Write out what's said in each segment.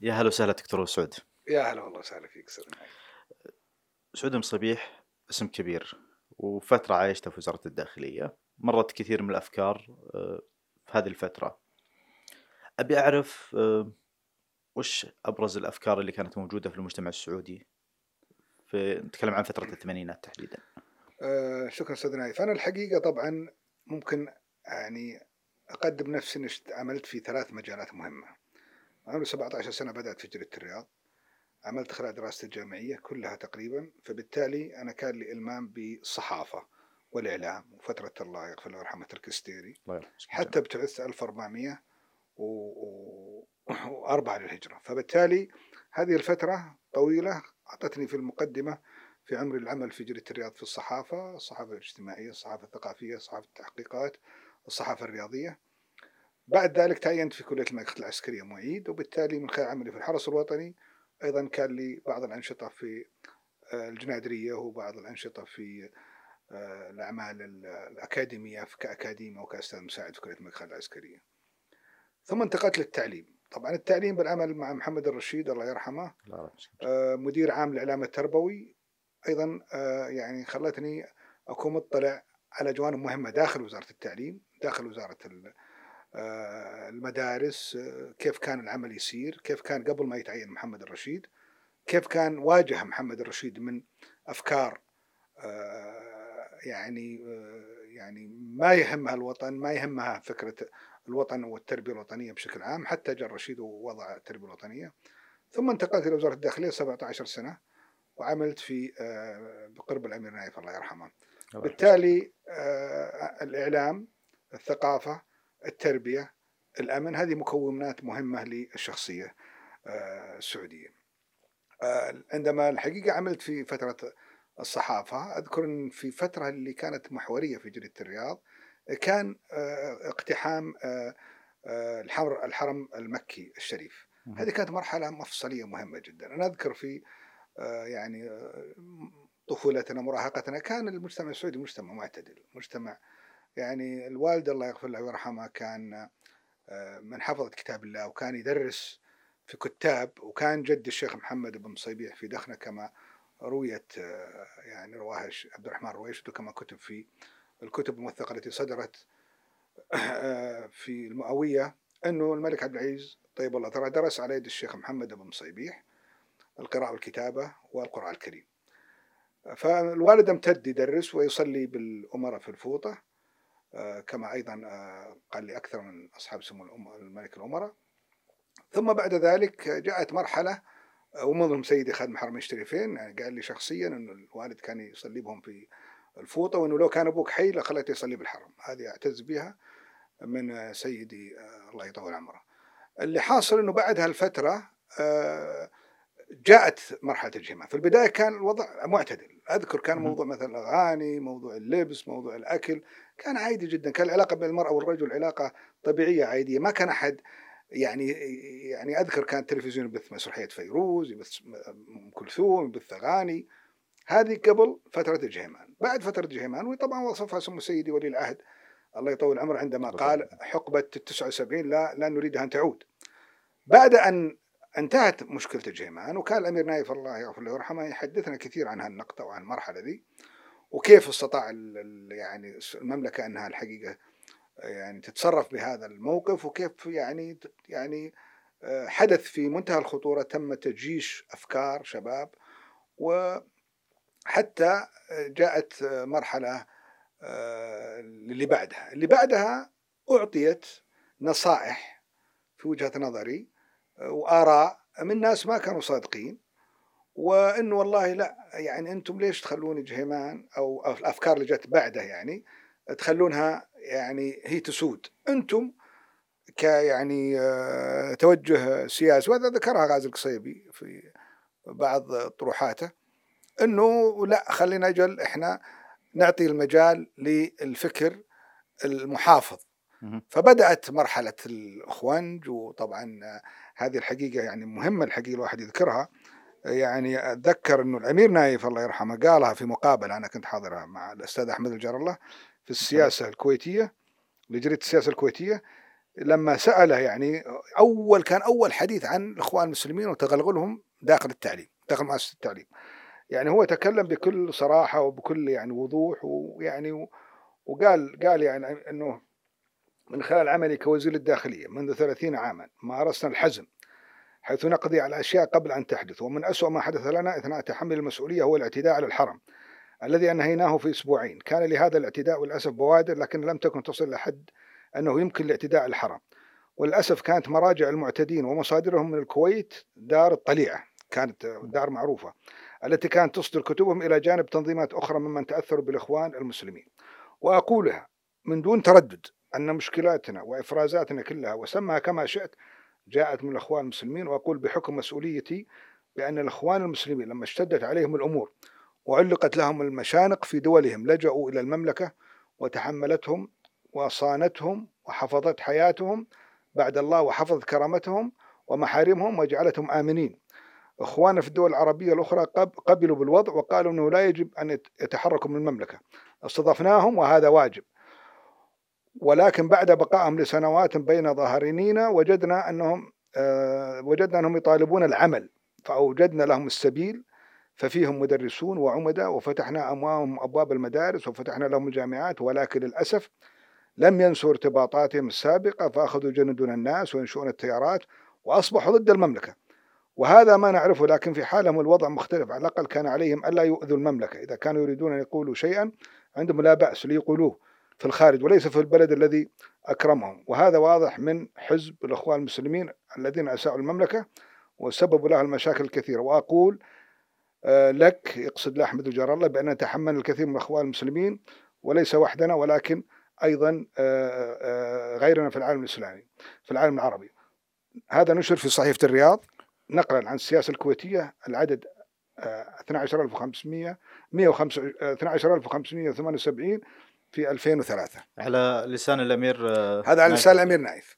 يا هلا وسهلا دكتور سعود. يا هلا والله وسهلا فيك أستاذ سعود مصبيح اسم كبير وفترة عايشتها في وزارة الداخلية مرت كثير من الأفكار آه، في هذه الفترة. أبي أعرف آه، وش أبرز الأفكار اللي كانت موجودة في المجتمع السعودي؟ في نتكلم عن فترة الثمانينات تحديدا. آه شكرا أستاذ نايف. أنا الحقيقة طبعا ممكن يعني أقدم نفسي إني عملت في ثلاث مجالات مهمة. عمري 17 سنة بدأت في جريدة الرياض. عملت خلال دراستي الجامعية كلها تقريبا فبالتالي أنا كان لي إلمام بالصحافة والإعلام وفترة الله يغفر له ويرحمه الكستيري. حتى ابتعثت 1400 وأربعة للهجرة. فبالتالي هذه الفترة طويلة أعطتني في المقدمة في عمر العمل في جريدة الرياض في الصحافة الصحافة الاجتماعية الصحافة الثقافية صحافة التحقيقات الصحافة الرياضية. بعد ذلك تعينت في كلية الملكة العسكرية معيد وبالتالي من خلال عملي في الحرس الوطني أيضا كان لي بعض الأنشطة في آه، الجنادرية وبعض الأنشطة في آه، الأعمال الأكاديمية كأكاديمي وكأستاذ مساعد في كلية الملكة العسكرية. ثم انتقلت للتعليم. طبعا التعليم بالعمل مع محمد الرشيد الله يرحمه آه، مدير عام الإعلام التربوي. أيضا يعني خلتني أكون مطلع على جوانب مهمة داخل وزارة التعليم داخل وزارة المدارس كيف كان العمل يسير كيف كان قبل ما يتعين محمد الرشيد كيف كان واجه محمد الرشيد من أفكار يعني يعني ما يهمها الوطن ما يهمها فكرة الوطن والتربية الوطنية بشكل عام حتى جاء الرشيد ووضع التربية الوطنية. ثم انتقلت إلى وزارة الداخلية 17 سنة وعملت في آه، بقرب الأمير نايف الله يرحمه. بالتالي آه، الإعلام الثقافة التربية الأمن هذه مكونات مهمة للشخصية آه، السعودية. عندما الحقيقة عملت في فترة الصحافة أذكر أن في فترة اللي كانت محورية في جريدة الرياض كان آه، اقتحام آه، آه، الحمر الحرم المكي الشريف. هذه كانت مرحلة مفصلية مهمة جدا. أنا أذكر في يعني طفولتنا مراهقتنا كان المجتمع السعودي مجتمع معتدل مجتمع يعني الوالد الله يغفر له ويرحمه كان من حفظة كتاب الله وكان يدرس في كتاب وكان جد الشيخ محمد بن صيبيح في دخنة كما رويت يعني رواها عبد الرحمن رويشد وكما كتب في الكتب الموثقة التي صدرت في المؤوية أنه الملك عبد العزيز طيب الله ترى درس على يد الشيخ محمد بن صيبيح القراءة والكتابة والقرآن الكريم. فالوالد امتد يدرس ويصلي بالأمراء في الفوطة كما أيضا قال لي أكثر من أصحاب سمو الملك الأمراء. ثم بعد ذلك جاءت مرحلة ومنهم سيدي خادم حرمين الشريفين يعني قال لي شخصيا أنه الوالد كان يصلي بهم في الفوطة وأنه لو كان أبوك حي لخليته يصلي بالحرم. هذه أعتز بها من سيدي آه، الله يطول عمره. اللي حاصل أنه بعد هالفترة آه، جاءت مرحلة الجماع. في البداية كان الوضع معتدل. أذكر كان موضوع مثلا الأغاني موضوع اللبس موضوع الأكل كان عادي جدا. كان العلاقة بين المرأة والرجل علاقة طبيعية عادية. ما كان أحد يعني يعني أذكر كان التلفزيون يبث مسرحية فيروز يبث أم كلثوم يبث أغاني. هذه قبل فترة الجهيمان. بعد فترة الجهيمان وطبعا وصفها سمو سيدي ولي العهد. الله يطول عمره عندما قال حقبة ال 79 لا لا نريدها أن تعود. بعد أن انتهت مشكلة الجهيمان وكان الأمير نايف الله يغفر له ويرحمه يحدثنا كثير عن هالنقطة وعن المرحلة ذي وكيف استطاع يعني المملكة أنها الحقيقة يعني تتصرف بهذا الموقف وكيف يعني يعني آه، حدث في منتهى الخطورة تم تجيش أفكار شباب و حتى جاءت مرحلة آه، اللي بعدها اللي بعدها أعطيت نصائح في وجهة نظري وآراء من ناس ما كانوا صادقين وإنه والله لا يعني أنتم ليش تخلون جهيمان؟ أو الأفكار اللي جت بعده يعني تخلونها يعني هي تسود. أنتم ك يعني آه، توجه سياسي وهذا ذكرها غازي القصيبي في بعض طروحاته إنه لا خلينا أجل إحنا نعطي المجال للفكر المحافظ. فبدأت مرحلة الاخوانج وطبعا هذه الحقيقة يعني مهمة الحقيقة الواحد يذكرها. يعني أتذكر إنه الأمير نايف الله يرحمه قالها في مقابلة أنا كنت حاضرها مع الأستاذ أحمد الجار الله في السياسة الكويتية لجريدة السياسة الكويتية. لما سأله يعني أول كان أول حديث عن الإخوان المسلمين وتغلغلهم داخل التعليم داخل مؤسسة التعليم. يعني هو تكلم بكل صراحة وبكل يعني وضوح ويعني وقال قال يعني أنه من خلال عملي كوزير الداخلية منذ ثلاثين عاما مارسنا الحزم حيث نقضي على أشياء قبل أن تحدث. ومن أسوأ ما حدث لنا أثناء تحمل المسؤولية هو الاعتداء على الحرم الذي أنهيناه في أسبوعين. كان لهذا الاعتداء للأسف بوادر لكن لم تكن تصل لحد أنه يمكن الاعتداء على الحرم. وللأسف كانت مراجع المعتدين ومصادرهم من الكويت دار الطليعة كانت دار معروفة التي كانت تصدر كتبهم إلى جانب تنظيمات أخرى ممن تأثروا بالإخوان المسلمين. وأقولها من دون تردد أن مشكلاتنا وإفرازاتنا كلها وسمها كما شئت جاءت من الإخوان المسلمين وأقول بحكم مسؤوليتي بأن الإخوان المسلمين لما اشتدت عليهم الأمور وعلقت لهم المشانق في دولهم لجأوا إلى المملكة وتحملتهم وصانتهم وحفظت حياتهم بعد الله وحفظت كرامتهم ومحارمهم وجعلتهم آمنين. إخواننا في الدول العربية الأخرى قبلوا بالوضع وقالوا أنه لا يجب أن يتحركوا من المملكة. استضفناهم وهذا واجب. ولكن بعد بقائهم لسنوات بين ظهرانينا وجدنا أنهم آه، وجدنا أنهم يطالبون العمل فأوجدنا لهم السبيل ففيهم مدرسون وعمداء وفتحنا أمامهم أبواب المدارس وفتحنا لهم الجامعات ولكن للأسف لم ينسوا ارتباطاتهم السابقة فأخذوا يجندون الناس وينشؤون التيارات وأصبحوا ضد المملكة. وهذا ما نعرفه لكن في حالهم الوضع مختلف. على الأقل كان عليهم ألا يؤذوا المملكة. إذا كانوا يريدون أن يقولوا شيئا عندهم لا بأس ليقولوه. في الخارج وليس في البلد الذي أكرمهم. وهذا واضح من حزب الأخوان المسلمين الذين أساءوا المملكة وسببوا لها المشاكل الكثيرة. وأقول آه، لك يقصد لأحمد وجار الله بأن نتحمل الكثير من الأخوان المسلمين وليس وحدنا ولكن أيضا آه، آه، غيرنا في العالم الإسلامي في العالم العربي. هذا نشر في صحيفة الرياض نقلا عن السياسة الكويتية العدد 12500 12578 في 2003 على لسان الأمير هذا على لسان الأمير نايف.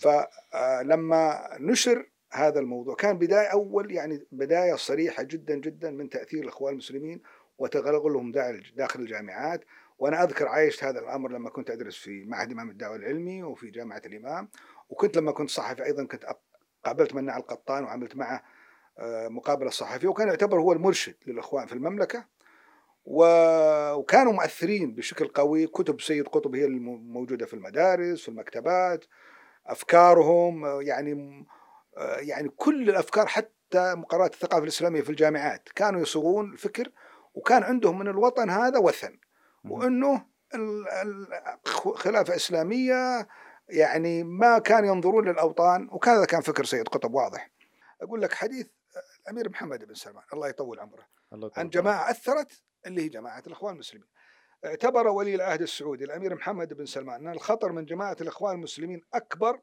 فلما نشر هذا الموضوع كان بداية أول يعني بداية صريحة جدا جدا من تأثير الإخوان المسلمين وتغلغلهم داخل الجامعات. وأنا أذكر عايشت هذا الأمر لما كنت أدرس في معهد إمام الدعوة العلمي وفي جامعة الإمام. وكنت لما كنت صحفي أيضا كنت قابلت منع القطان وعملت معه آه، مقابلة صحفية. وكان يعتبر هو المرشد للإخوان في المملكة. وكانوا مؤثرين بشكل قوي. كتب سيد قطب هي الموجودة في المدارس في المكتبات. أفكارهم يعني آه، يعني كل الأفكار حتى مقررات الثقافة الإسلامية في الجامعات. كانوا يصوغون الفكر وكان عندهم من الوطن هذا وثن. وإنه خلافة إسلامية يعني ما كان ينظرون للأوطان. وكذا كان فكر سيد قطب واضح. أقول لك حديث الأمير محمد بن سلمان الله يطول عمره. الله عن جماعة أثرت اللي هي جماعة الإخوان المسلمين. اعتبر ولي العهد السعودي الأمير محمد بن سلمان أن الخطر من جماعة الإخوان المسلمين أكبر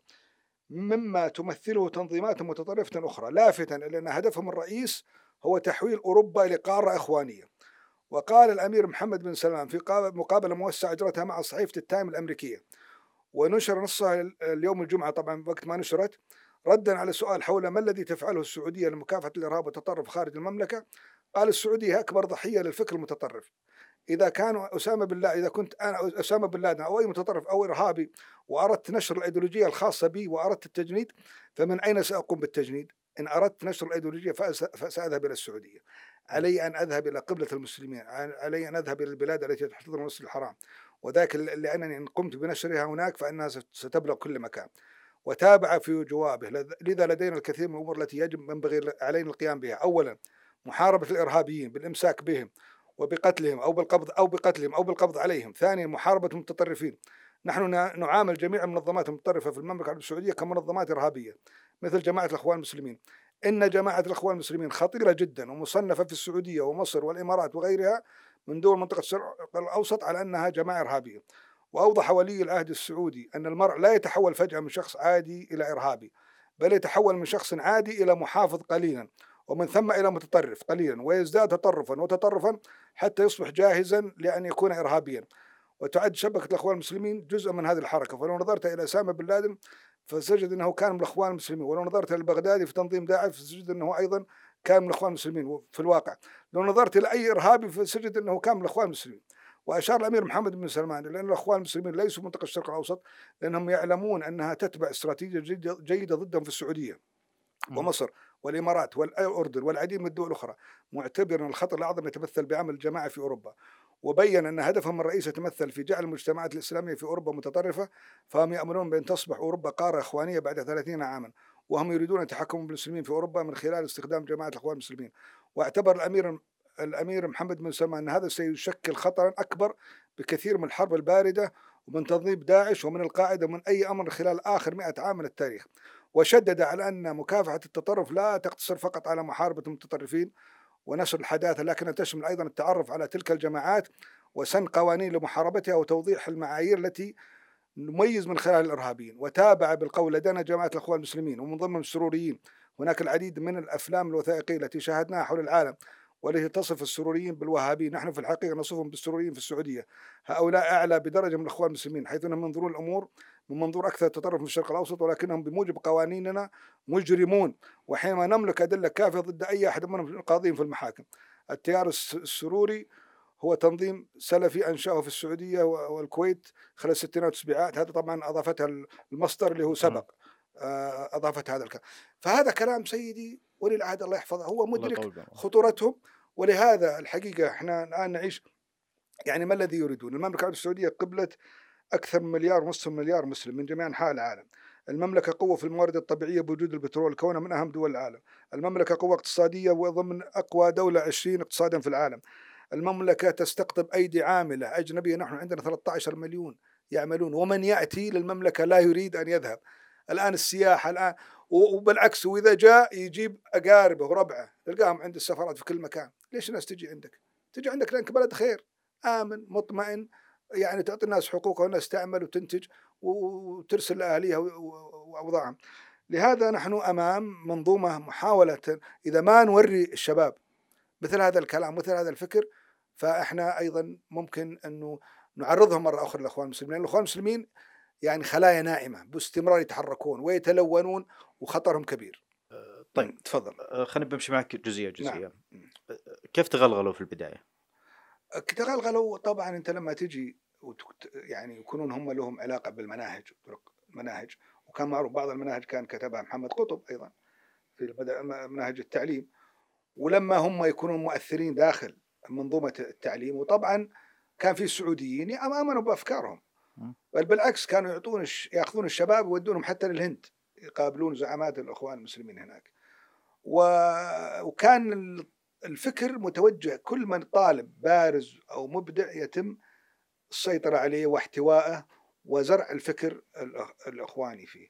مما تمثله تنظيمات متطرفة أخرى لافتا إلى أن هدفهم الرئيس هو تحويل أوروبا لقارة إخوانية. وقال الأمير محمد بن سلمان في مقابلة موسعة أجرتها مع صحيفة التايم الأمريكية. ونشر نصها اليوم الجمعة طبعا وقت ما نشرت ردا على سؤال حول ما الذي تفعله السعودية لمكافحة الإرهاب والتطرف خارج المملكة؟ قال السعودية أكبر ضحية للفكر المتطرف إذا كان أسامة بن لادن إذا كنت أنا أسامة بن لادن أو أي متطرف أو ارهابي وأردت نشر الأيديولوجية الخاصة بي وأردت التجنيد فمن أين سأقوم بالتجنيد؟ إن أردت نشر الأيديولوجية فسأذهب إلى السعودية. علي أن أذهب إلى قبلة المسلمين، علي أن أذهب إلى البلاد التي تحتضن المسجد الحرام. وذاك لأنني إن قمت بنشرها هناك فإنها ستبلغ كل مكان. وتابع في جوابه لذا لدينا الكثير من الأمور التي يجب ينبغي علينا القيام بها، اولا محاربة الإرهابيين بالإمساك بهم وبقتلهم أو بالقبض أو بقتلهم أو بالقبض عليهم. ثانيا محاربة المتطرفين. نحن نعامل جميع المنظمات المتطرفة في المملكة العربية السعودية كمنظمات إرهابية مثل جماعة الأخوان المسلمين. إن جماعة الأخوان المسلمين خطيرة جدا ومصنفة في السعودية ومصر والإمارات وغيرها من دول منطقة الشرق الأوسط على أنها جماعة إرهابية. وأوضح ولي العهد السعودي أن المرء لا يتحول فجأة من شخص عادي إلى إرهابي بل يتحول من شخص عادي إلى محافظ قليلا. ومن ثم إلى متطرف قليلا ويزداد تطرفا وتطرفا حتى يصبح جاهزا لأن يكون إرهابيا. وتعد شبكة الأخوان المسلمين جزء من هذه الحركة. فلو نظرت إلى أسامة بن لادن فسجد أنه كان من الأخوان المسلمين. ولو نظرت إلى البغدادي في تنظيم داعش فسجد أنه أيضا كان من الأخوان المسلمين في الواقع. لو نظرت إلى أي إرهابي فسجد أنه كان من الأخوان المسلمين. وأشار الأمير محمد بن سلمان لأن الأخوان المسلمين ليسوا منطقة الشرق الأوسط لأنهم يعلمون أنها تتبع استراتيجية جيدة ضدهم في السعودية. ومصر. والإمارات والأردن والعديد من الدول الأخرى معتبرا الخطر الأعظم يتمثل بعمل الجماعة في أوروبا وبين أن هدفهم الرئيسي يتمثل في جعل المجتمعات الإسلامية في أوروبا متطرفة فهم ياملون بأن تصبح أوروبا قارة إخوانية بعد 30 عاما وهم يريدون التحكم بالمسلمين في أوروبا من خلال استخدام جماعة الإخوان المسلمين. واعتبر الأمير الأمير محمد بن سلمان أن هذا سيشكل خطرا أكبر بكثير من الحرب الباردة ومن تنظيم داعش ومن القاعدة ومن أي أمر خلال آخر 100 عام من التاريخ. وشدد على أن مكافحة التطرف لا تقتصر فقط على محاربة المتطرفين ونشر الحداثة لكنها تشمل أيضا التعرف على تلك الجماعات وسن قوانين لمحاربتها وتوضيح المعايير التي نميز من خلال الإرهابيين. وتابع بالقول لدينا جماعة الإخوان المسلمين ومن ضمنهم السروريين. هناك العديد من الأفلام الوثائقية التي شاهدناها حول العالم والتي تصف السروريين بالوهابيين. نحن في الحقيقة نصفهم بالسروريين في السعودية. هؤلاء أعلى بدرجة من الإخوان المسلمين حيث انهم ينظرون الأمور من منظور أكثر تطرف من الشرق الأوسط ولكنهم بموجب قوانيننا مجرمون. وحينما نملك أدلة كافية ضد أي أحد منهم القاضين في المحاكم التيار الس- السروري هو تنظيم سلفي أنشأه في السعودية و- والكويت خلال الستينات والسبعينات هذا طبعا أضافتها المصدر اللي هو سبق. آه، اضافت هذا الكلام. فهذا كلام سيدي ولي العهد الله يحفظه. هو مدرك. خطورتهم. ولهذا الحقيقة إحنا الآن نعيش يعني ما الذي يريدون؟ المملكة العربيه السعودية قبله أكثر من مليار ونصف مليار مسلم من جميع أنحاء العالم. المملكة قوة في الموارد الطبيعية بوجود البترول كونها من أهم دول العالم. المملكة قوة اقتصادية وضمن أقوى دولة 20 اقتصادا في العالم. المملكة تستقطب أيدي عاملة أجنبية نحن عندنا 13 مليون يعملون ومن يأتي للمملكة لا يريد أن يذهب. الآن السياحة الآن و- وبالعكس وإذا جاء يجيب أقاربه وربعه تلقاهم عند السفارات في كل مكان، ليش الناس تجي عندك؟ تجي عندك لأنك بلد خير آمن مطمئن يعني تعطي الناس حقوقها والناس تعمل وتنتج وترسل و- وأوضاعهم. لهذا نحن أمام منظومة محاولة إذا ما نوري الشباب مثل هذا الكلام مثل هذا الفكر فإحنا أيضا ممكن أنه نعرضهم مرة أخرى للإخوان المسلمين، لأن الإخوان المسلمين يعني خلايا نائمه باستمرار يتحركون ويتلونون وخطرهم كبير. طيب تفضل. آه، خلينا بمشي معك جزئية جزئية نعم. آه، كيف تغلغلوا في البداية؟ تغلغلوا طبعا أنت لما تجي وت- يعني يكونون هم لهم علاقة بالمناهج المناهج وكان معروف بعض المناهج كان كتبها محمد قطب أيضا في المد- مناهج التعليم. ولما هم يكونون مؤثرين داخل منظومة التعليم وطبعا كان في سعوديين آمنوا بأفكارهم. بل بالعكس كانوا يعطون يأخذون الشباب ويودونهم حتى للهند يقابلون زعامات الإخوان المسلمين هناك. و... وكان الفكر متوجه كل من طالب بارز أو مبدع يتم السيطرة عليه واحتوائه وزرع الفكر الأخواني فيه.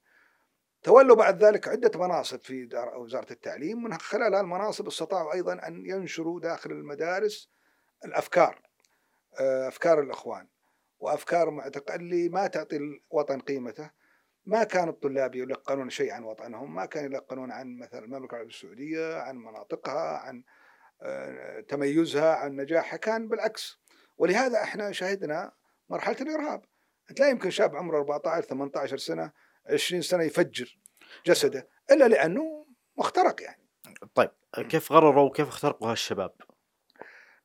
تولوا بعد ذلك عدة مناصب في وزارة التعليم من خلال هالمناصب استطاعوا أيضا أن ينشروا داخل المدارس الأفكار آه، أفكار الأخوان وأفكار معتقد اللي ما تعطي الوطن قيمته ما كان الطلاب يلقنون شيء عن وطنهم ما كانوا يلقنون عن مثلا المملكة العربيه السعودية عن مناطقها عن تميزها عن نجاحها كان بالعكس ولهذا إحنا شهدنا مرحلة الإرهاب أنت لا يمكن شاب عمره 14 18 سنة 20 سنة يفجر جسده إلا لأنه مخترق يعني طيب كيف غرروا وكيف اخترقوا هالشباب؟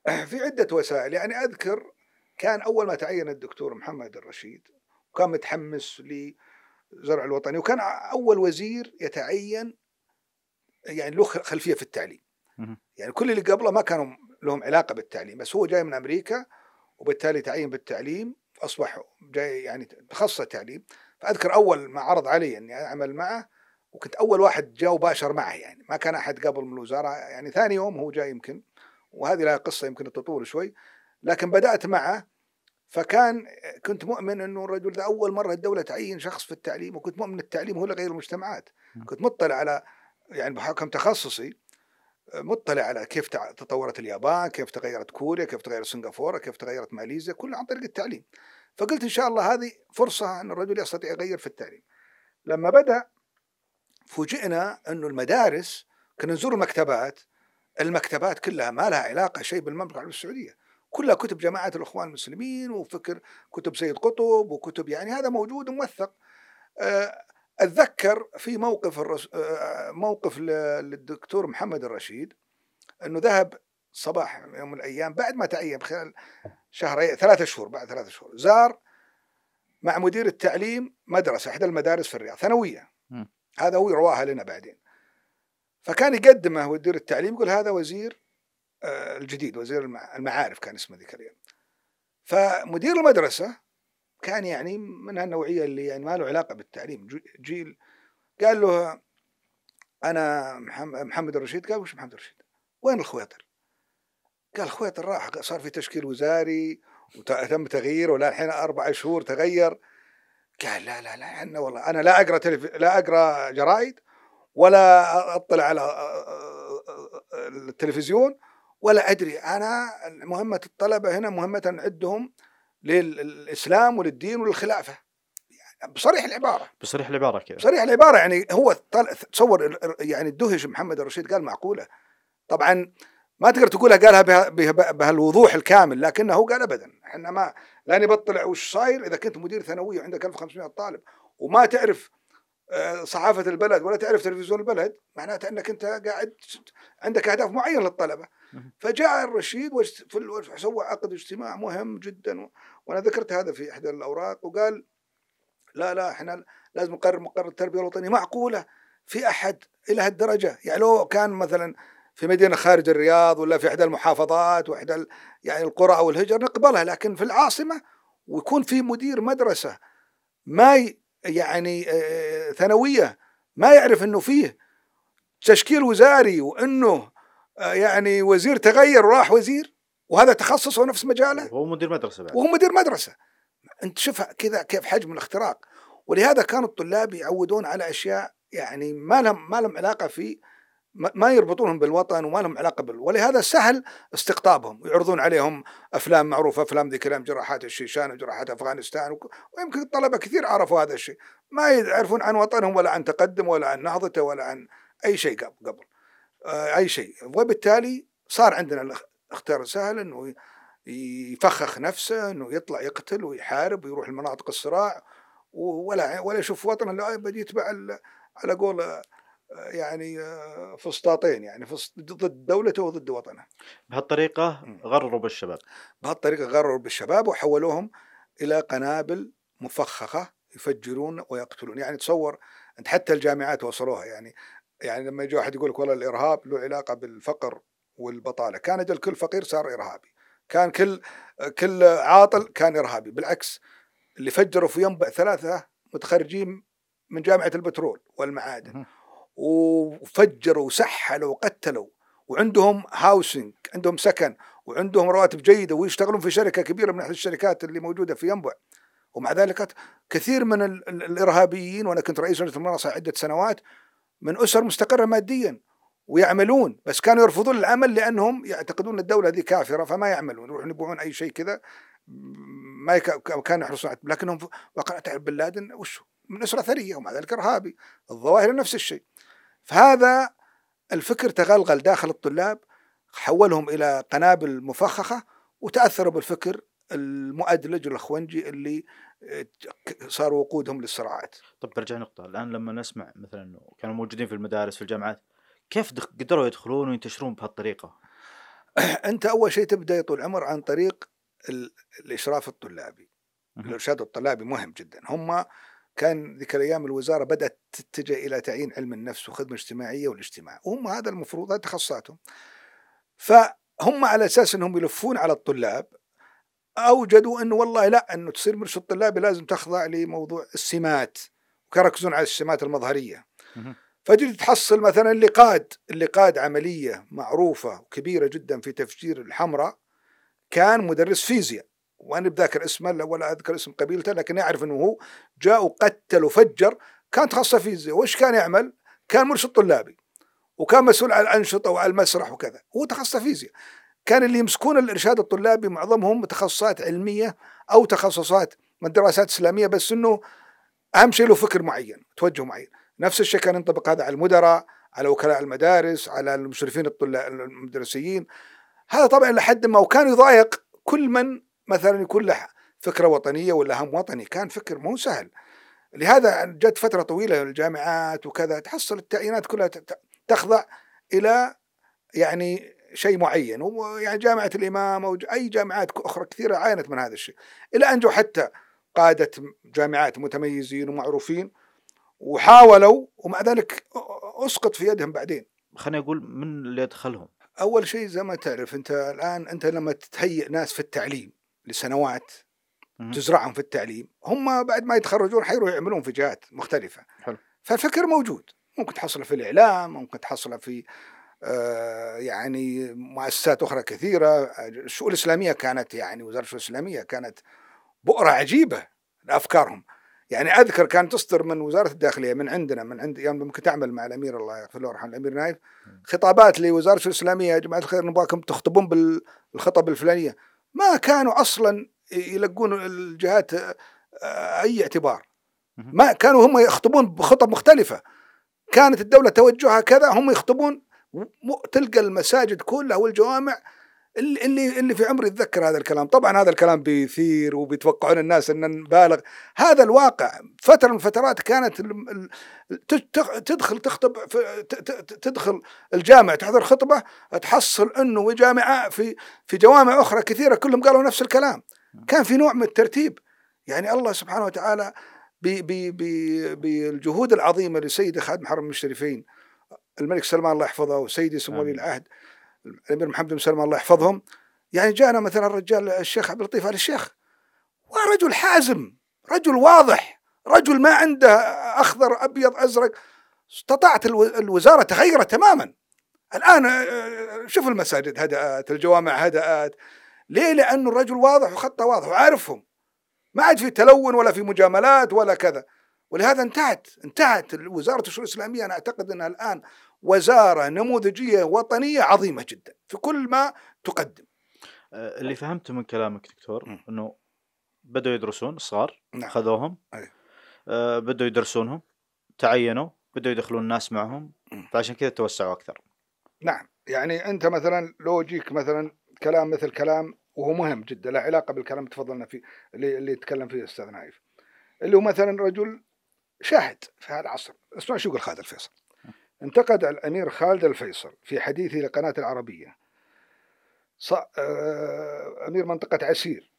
في عدة وسائل يعني أذكر كان أول ما تعين الدكتور محمد الرشيد وكان متحمس لزرع الوطني وكان أول وزير يتعين يعني له خلفية في التعليم. يعني كل اللي قبله ما كانوا لهم علاقة بالتعليم بس هو جاي من أمريكا وبالتالي تعين بالتعليم أصبح جاي يعني تخصص تعليم فأذكر أول ما عرض علي أني أعمل معه وكنت أول واحد جاء وباشر معه يعني. ما كان أحد قبل من الوزارة يعني ثاني يوم هو جاي يمكن وهذه لها قصة يمكن تطول شوي. لكن بدأت معه فكان كنت مؤمن إنه الرجل ذا أول مرة الدولة تعين شخص في التعليم وكنت مؤمن التعليم هو اللي غير المجتمعات. كنت مطلع على يعني بحكم تخصصي مطلع على كيف تطورت اليابان كيف تغيرت كوريا كيف تغيرت سنغافورة كيف تغيرت ماليزيا كله عن طريق التعليم. فقلت إن شاء الله هذه فرصة أن الرجل يستطيع يغير في التعليم. لما بدأ فوجئنا انه المدارس كنا نزور المكتبات المكتبات كلها ما لها علاقة شيء بالمملكة العربية السعودية. كلها كتب جماعة الإخوان المسلمين وفكر كتب سيد قطب وكتب يعني هذا موجود وموثق. آه، أتذكر في موقف الرس... موقف للدكتور محمد الرشيد إنه ذهب صباح يوم من الأيام بعد ما تعين خلال شهرين ثلاثة شهور بعد ثلاثة شهور زار مع مدير التعليم مدرسة إحدى المدارس في الرياض ثانوية. م. هذا هو رواها لنا بعدين. فكان يقدمه مدير التعليم يقول هذا وزير الجديد وزير المع- المعارف كان اسمه ذيك الأيام. فمدير المدرسة كان يعني من هالنوعية اللي يعني ما له علاقة بالتعليم جيل قال له محم- محمد الرشيد قال وش محمد الرشيد؟ وين الخويطر؟ قال الخويطر راح صار في تشكيل وزاري وتم تغييره ولا الحين أربع شهور تغير قال لا لا لا عنا والله أنا لا أقرأ تلف... لا أقرأ جرايد ولا أطلع على التلفزيون ولا أدري أنا مهمة الطلبة هنا مهمة نعدهم للإسلام وللدين وللخلافة. يعني بصريح العبارة. بصريح العبارة كذا بصريح العبارة يعني هو. تصور يعني دهش محمد الرشيد قال معقولة. طبعا ما تقدر تقولها قالها بها بها بهالوضوح الكامل لكنه قال ابدا. إحنا ما لا نبطلع وش صاير إذا كنت مدير ثانويه وعندك 1500 طالب وما تعرف آه، صحافة البلد ولا تعرف تلفزيون البلد معناته إنك أنت قاعد عندك أهداف معينة للطلبة. مهم. فجاء الرشيد واجت- في ال- سوى عقد اجتماع مهم جدا وأنا ذكرت هذا في إحدى الأوراق وقال لا لا إحنا لازم نقرر مقرر التربية الوطنية. معقولة؟ في أحد؟ إلى هالدرجة؟ يعني لو كان مثلا في مدينة خارج الرياض ولا في إحدى المحافظات وإحدى يعني القرى أو الهجر نقبلها. لكن في العاصمة ويكون في مدير مدرسة ما يعني ثانوية ما يعرف إنه فيه تشكيل وزاري وإنه يعني وزير تغير وراح وزير وهذا تخصصه نفس مجاله؟ هو مدير مدرسة بعد. وهو مدير مدرسة. انت شوف كذا كيف حجم الاختراق. ولهذا كان الطلاب يعودون على أشياء يعني ما لهم ما لهم علاقة في ما يربطونهم بالوطن وما لهم علاقة بال ولهذا سهل استقطابهم. ويعرضون عليهم أفلام معروفة أفلام ذي كلام جراحات الشيشان وجراحات أفغانستان وك- ويمكن الطلبة كثير عرفوا هذا الشيء. ما يعرفون عن وطنهم ولا عن تقدم ولا عن نهضته ولا عن أي شيء قبل قبل. آه، أي شيء. وبالتالي صار عندنا الاختيار سهل إنه يفخخ نفسه إنه يطلع يقتل ويحارب ويروح لمناطق الصراع ولا ولا يشوف وطنه إلا بدي يتبع على قول آه، يعني آه، فسطاطين يعني فسط ضد دولته وضد وطنه. بهالطريقة. غرروا بالشباب. بهالطريقة غرروا بالشباب وحولوهم إلى قنابل مفخخة يفجرون ويقتلون. يعني تصور أنت حتى الجامعات وصلوها يعني يعني لما يجي واحد يقول لك والله الإرهاب له علاقة بالفقر والبطالة. كان أجل كل فقير صار إرهابي. كان كل كل عاطل كان إرهابي. بالعكس اللي فجروا في ينبع ثلاثة متخرجين من جامعة البترول والمعادن. وفجروا وسحلوا وقتلوا. وعندهم هاوسنج عندهم سكن وعندهم رواتب جيدة ويشتغلون في شركة كبيرة من أحد الشركات اللي موجودة في ينبع ومع ذلك كثير من ال- ال- الإرهابيين وأنا كنت رئيس لجنه المناصه عدة سنوات من أسر مستقرة ماديا. ويعملون بس كانوا يرفضون العمل لأنهم يعتقدون الدولة هذه كافرة فما يعملون يروحون يبيعون أي شيء كذا ما. كانوا يحرصون لكنهم وقع تعرف بن لادن وش من أسرة ثرية ومع ذلك إرهابي الظواهر نفس الشيء فهذا الفكر تغلغل داخل الطلاب حولهم إلى قنابل مفخخة وتأثروا بالفكر المؤدلج والاخونجي اللي صاروا وقودهم للصراعات. طب برجع نقطه الآن لما نسمع مثلا كانوا موجودين في المدارس في الجامعات كيف دخ- قدروا يدخلون وينتشرون بهالطريقة؟ أنت أول شيء تبدأ يا طول العمر عن طريق ال- الإشراف الطلابي. الإرشاد الطلابي مهم جدا، هم كان ذيك الأيام الوزارة بدأت تتجه إلى تعيين علم النفس وخدمة اجتماعية والاجتماع، وهم هذا المفروض هذه تخصصاتهم. فهم على أساس إنهم يلفون على الطلاب أوجدوا إنه والله لا إنه تصير مرشد طلابي لازم تخضع لموضوع السمات وكانوا يركزون على السمات المظهرية. فتجي تحصل مثلا اللي قاد اللي قاد عملية معروفة وكبيرة جدا في تفجير الحمراء. كان مدرس فيزياء. وأنا بذاكر اسمه لا- ولا أذكر اسم قبيلته لكن أعرف إنه هو جاء وقتل وفجر. كان تخصصه فيزياء. وش كان يعمل؟ كان مرشد طلابي. وكان مسؤول عن الأنشطة وعلى المسرح وكذا. هو تخصصه فيزياء. كان اللي يمسكون الإرشاد الطلابي معظمهم تخصصات علمية أو تخصصات من دراسات إسلامية بس إنه أهم شيء له فكر معين توجه معين. نفس الشيء كان ينطبق هذا على المدراء على وكلاء المدارس على المشرفين الطلاب المدرسيين. هذا طبعا لحد ما وكان يضايق كل من مثلا يكون له فكرة وطنية ولا هم وطني. كان فكر مو سهل. لهذا جت فترة طويلة الجامعات وكذا تحصل التعيينات كلها تخضع إلى يعني شيء معين. ويعني جامعة الإمام أو أي جامعات أخرى كثيرة عانت من هذا الشيء. إلى أن جو حتى قادة جامعات متميزين ومعروفين وحاولوا ومع ذلك أسقط في يدهم بعدين. خليني أقول من اللي يدخلهم. أول شيء زي ما تعرف أنت الآن أنت لما تهيئ ناس في التعليم لسنوات. تزرعهم في التعليم هم بعد ما يتخرجون حيروحوا يعملون في جهات مختلفة. حلو. فالفكر موجود. ممكن تحصله في الإعلام ممكن تحصله في آه، يعني مؤسسات أخرى كثيرة. الشؤون الإسلامية كانت يعني وزارة الشؤون الإسلامية كانت بؤرة عجيبة لأفكارهم. يعني أذكر كانت تصدر من وزارة الداخلية من عندنا من عند يوم ممكن تعمل مع الأمير الله يغفر له ويرحمه الأمير نايف خطابات لوزارة الإسلامية يا جماعة الخير نبغاكم تخطبون بالخطب الفلانية. ما كانوا أصلا يلقون الجهات آه، أي اعتبار. ما كانوا هم يخطبون بخطب مختلفة. كانت الدولة توجهها كذا هم يخطبون تلقى المساجد كلها والجوامع اللي اللي في عمري يتذكر هذا الكلام. طبعا هذا الكلام بيثير وبيتوقعون الناس إن نبالغ. هذا الواقع فترة من الفترات كانت تدخل تخطب تدخل الجامع تحضر خطبة تحصل إنه جامعة في في جوامع أخرى كثيرة كلهم قالوا نفس الكلام. كان في نوع من الترتيب. يعني الله سبحانه وتعالى ب- ب- ب- بالجهود العظيمة لسيدي خادم حرم الشريفين الملك سلمان الله يحفظه وسيدي سمو ولي. العهد. الأمير محمد بن سلمان الله يحفظهم. يعني جانا مثلا الرجال الشيخ عبد اللطيف آل الشيخ. ورجل حازم رجل واضح رجل ما عنده أخضر أبيض أزرق. استطاعت الو- الوزارة تغيرت تماما. الآن آه، شوف المساجد هدأت الجوامع هدأت. ليه؟ لأنه الرجل واضح وخطة واضح وعارفهم. ما عاد في تلون ولا في مجاملات ولا كذا. ولهذا انتهت انتهت وزاره الشؤون الإسلامية. أنا أعتقد أنها الآن وزارة نموذجية وطنية عظيمة جدا في كل ما تقدم آه، اللي فهمته من كلامك دكتور. إنه بدأوا يدرسون صغار نعم. خذوهم أي. آه، بدأوا يدرسونهم تعينوا بدأوا يدخلون الناس معهم. فعشان كذا توسعوا أكثر نعم يعني أنت مثلا لو يجيك مثلا كلام مثل كلام وهو مهم جدا له علاقة بالكلام تفضلنا فيه اللي اللي يتكلم فيه الاستاذ نايف اللي هو مثلا رجل شاهد في هذا العصر اسمع شو يقول خالد الفيصل انتقد الأمير خالد الفيصل في حديثه لقناة العربية. ص... آه، أمير منطقة عسير.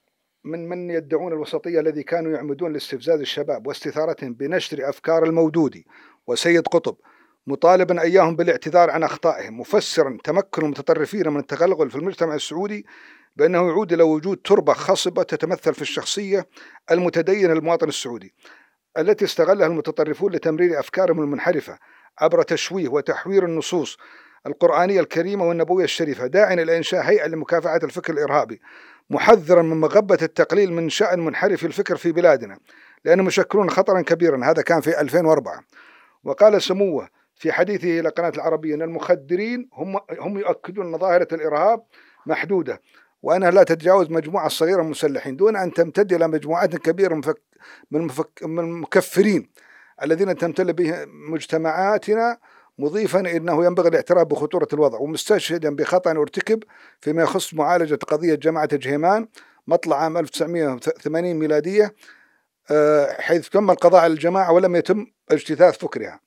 من من يدعون الوسطية الذي كانوا يعمدون لاستفزاز الشباب واستثارتهم بنشر أفكار المودودي وسيد قطب مطالبا إياهم بالاعتذار عن أخطائهم مفسرا تمكن المتطرفين من التغلغل في المجتمع السعودي بأنه يعود إلى وجود تربة خصبة تتمثل في الشخصية المتدينه للمواطن السعودي التي استغلها المتطرفون لتمرير أفكارهم المنحرفة عبر تشويه وتحوير النصوص القرآنية الكريمة والنبوية الشريفة. داعيا إلى إنشاء هيئة لمكافحة الفكر الإرهابي محذرا من مغبة التقليل من شأن منحرف الفكر في بلادنا لأنهم يشكلون خطرا كبيرا. هذا كان في 2004 وقال سموه في حديثه إلى قناة العربية أن المخدرين هم هم يؤكدون أن ظاهرة الإرهاب محدودة وأنها لا تتجاوز مجموعة صغيرة من المسلحين دون أن تمتد إلى مجموعات كبيرة من من المكفرين الذين تمتلئ به مجتمعاتنا مضيفا أنه ينبغي الاعتراف بخطورة الوضع ومستشهدا بخطأ أرتكب فيما يخص معالجة قضية جماعة جهيمان مطلع عام 1980 ميلادية آه، حيث تم القضاء على الجماعة ولم يتم اجتثاث فكرها.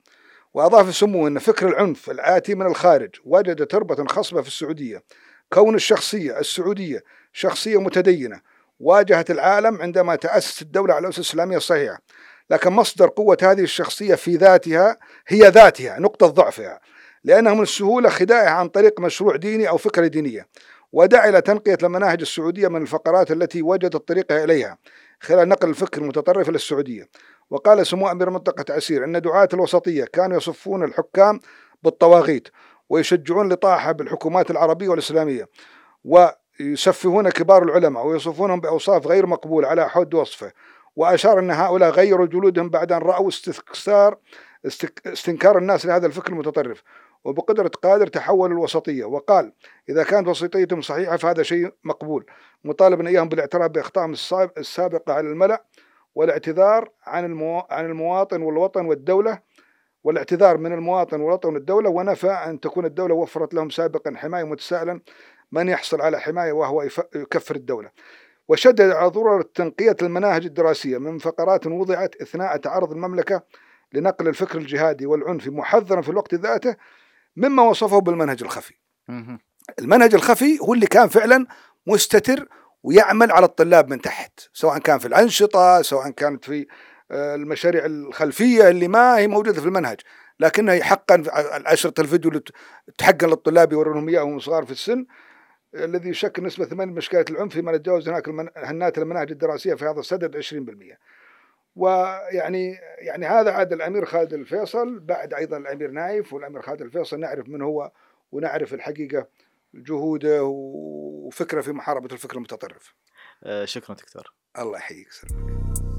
وأضاف سموه أن فكر العنف الآتي من الخارج وجد تربة خصبة في السعودية كون الشخصية السعودية شخصية متدينة واجهت العالم عندما تأسست الدولة على الاسس الاسلاميه الصحيحه. لكن مصدر قوة هذه الشخصية في ذاتها هي ذاتها نقطة ضعفها لأنه من السهوله خداعها عن طريق مشروع ديني أو فكرة دينية ودعا إلى تنقية المناهج السعودية من الفقرات التي وجدت طريقها إليها خلال نقل الفكر المتطرف إلى السعودية. وقال سمو أمير منطقه عسير إن دعاة الوسطية كانوا يصفون الحكام بالطواغيت ويشجعون لطاحة بالحكومات العربية والإسلامية ويسفهون كبار العلماء ويصفونهم بأوصاف غير مقبولة على حد وصفه. وأشار أن هؤلاء غيروا جلودهم بعد أن رأوا استكثار استك- استنكار الناس لهذا الفكر المتطرف وبقدرة قادر تحول الوسطية وقال إذا كانت وسطيتهم صحيحة فهذا شيء مقبول مطالبا إياهم بالاعتراف بأخطائهم الساب- السابقة على الملأ والاعتذار عن. عن المواطن والوطن والدولة والاعتذار من المواطن والوطن والدولة ونفى أن تكون الدولة وفرت لهم سابقا حماية متسائلا من يحصل على حماية وهو يكفر الدولة وشدد على ضرورة تنقية المناهج الدراسية من فقرات وضعت أثناء تعرض المملكة لنقل الفكر الجهادي والعنفي محذرا في الوقت ذاته مما وصفه بالمنهج الخفي. المنهج الخفي هو اللي كان فعلا مستتر ويعمل على الطلاب من تحت سواء كان في الأنشطة سواء كانت في آه، المشاريع الخلفية اللي ما هي موجودة في المنهج لكنها حقا الأشرطة الفيديو اللي تحقن للطلاب يورونهم إياه وهم صغار في السن الذي يشكل نسبة 8 من مشكلة العنف فيما نتجاوز هناك هنات المناهج الدراسية في هذا الصدد 20% ويعني يعني هذا عاد الأمير خالد الفيصل بعد أيضا الأمير نايف والأمير خالد الفيصل نعرف من هو ونعرف الحقيقة جهوده وفكره في محاربة الفكر المتطرف. آه، شكرا دكتور. الله يحييك سلمك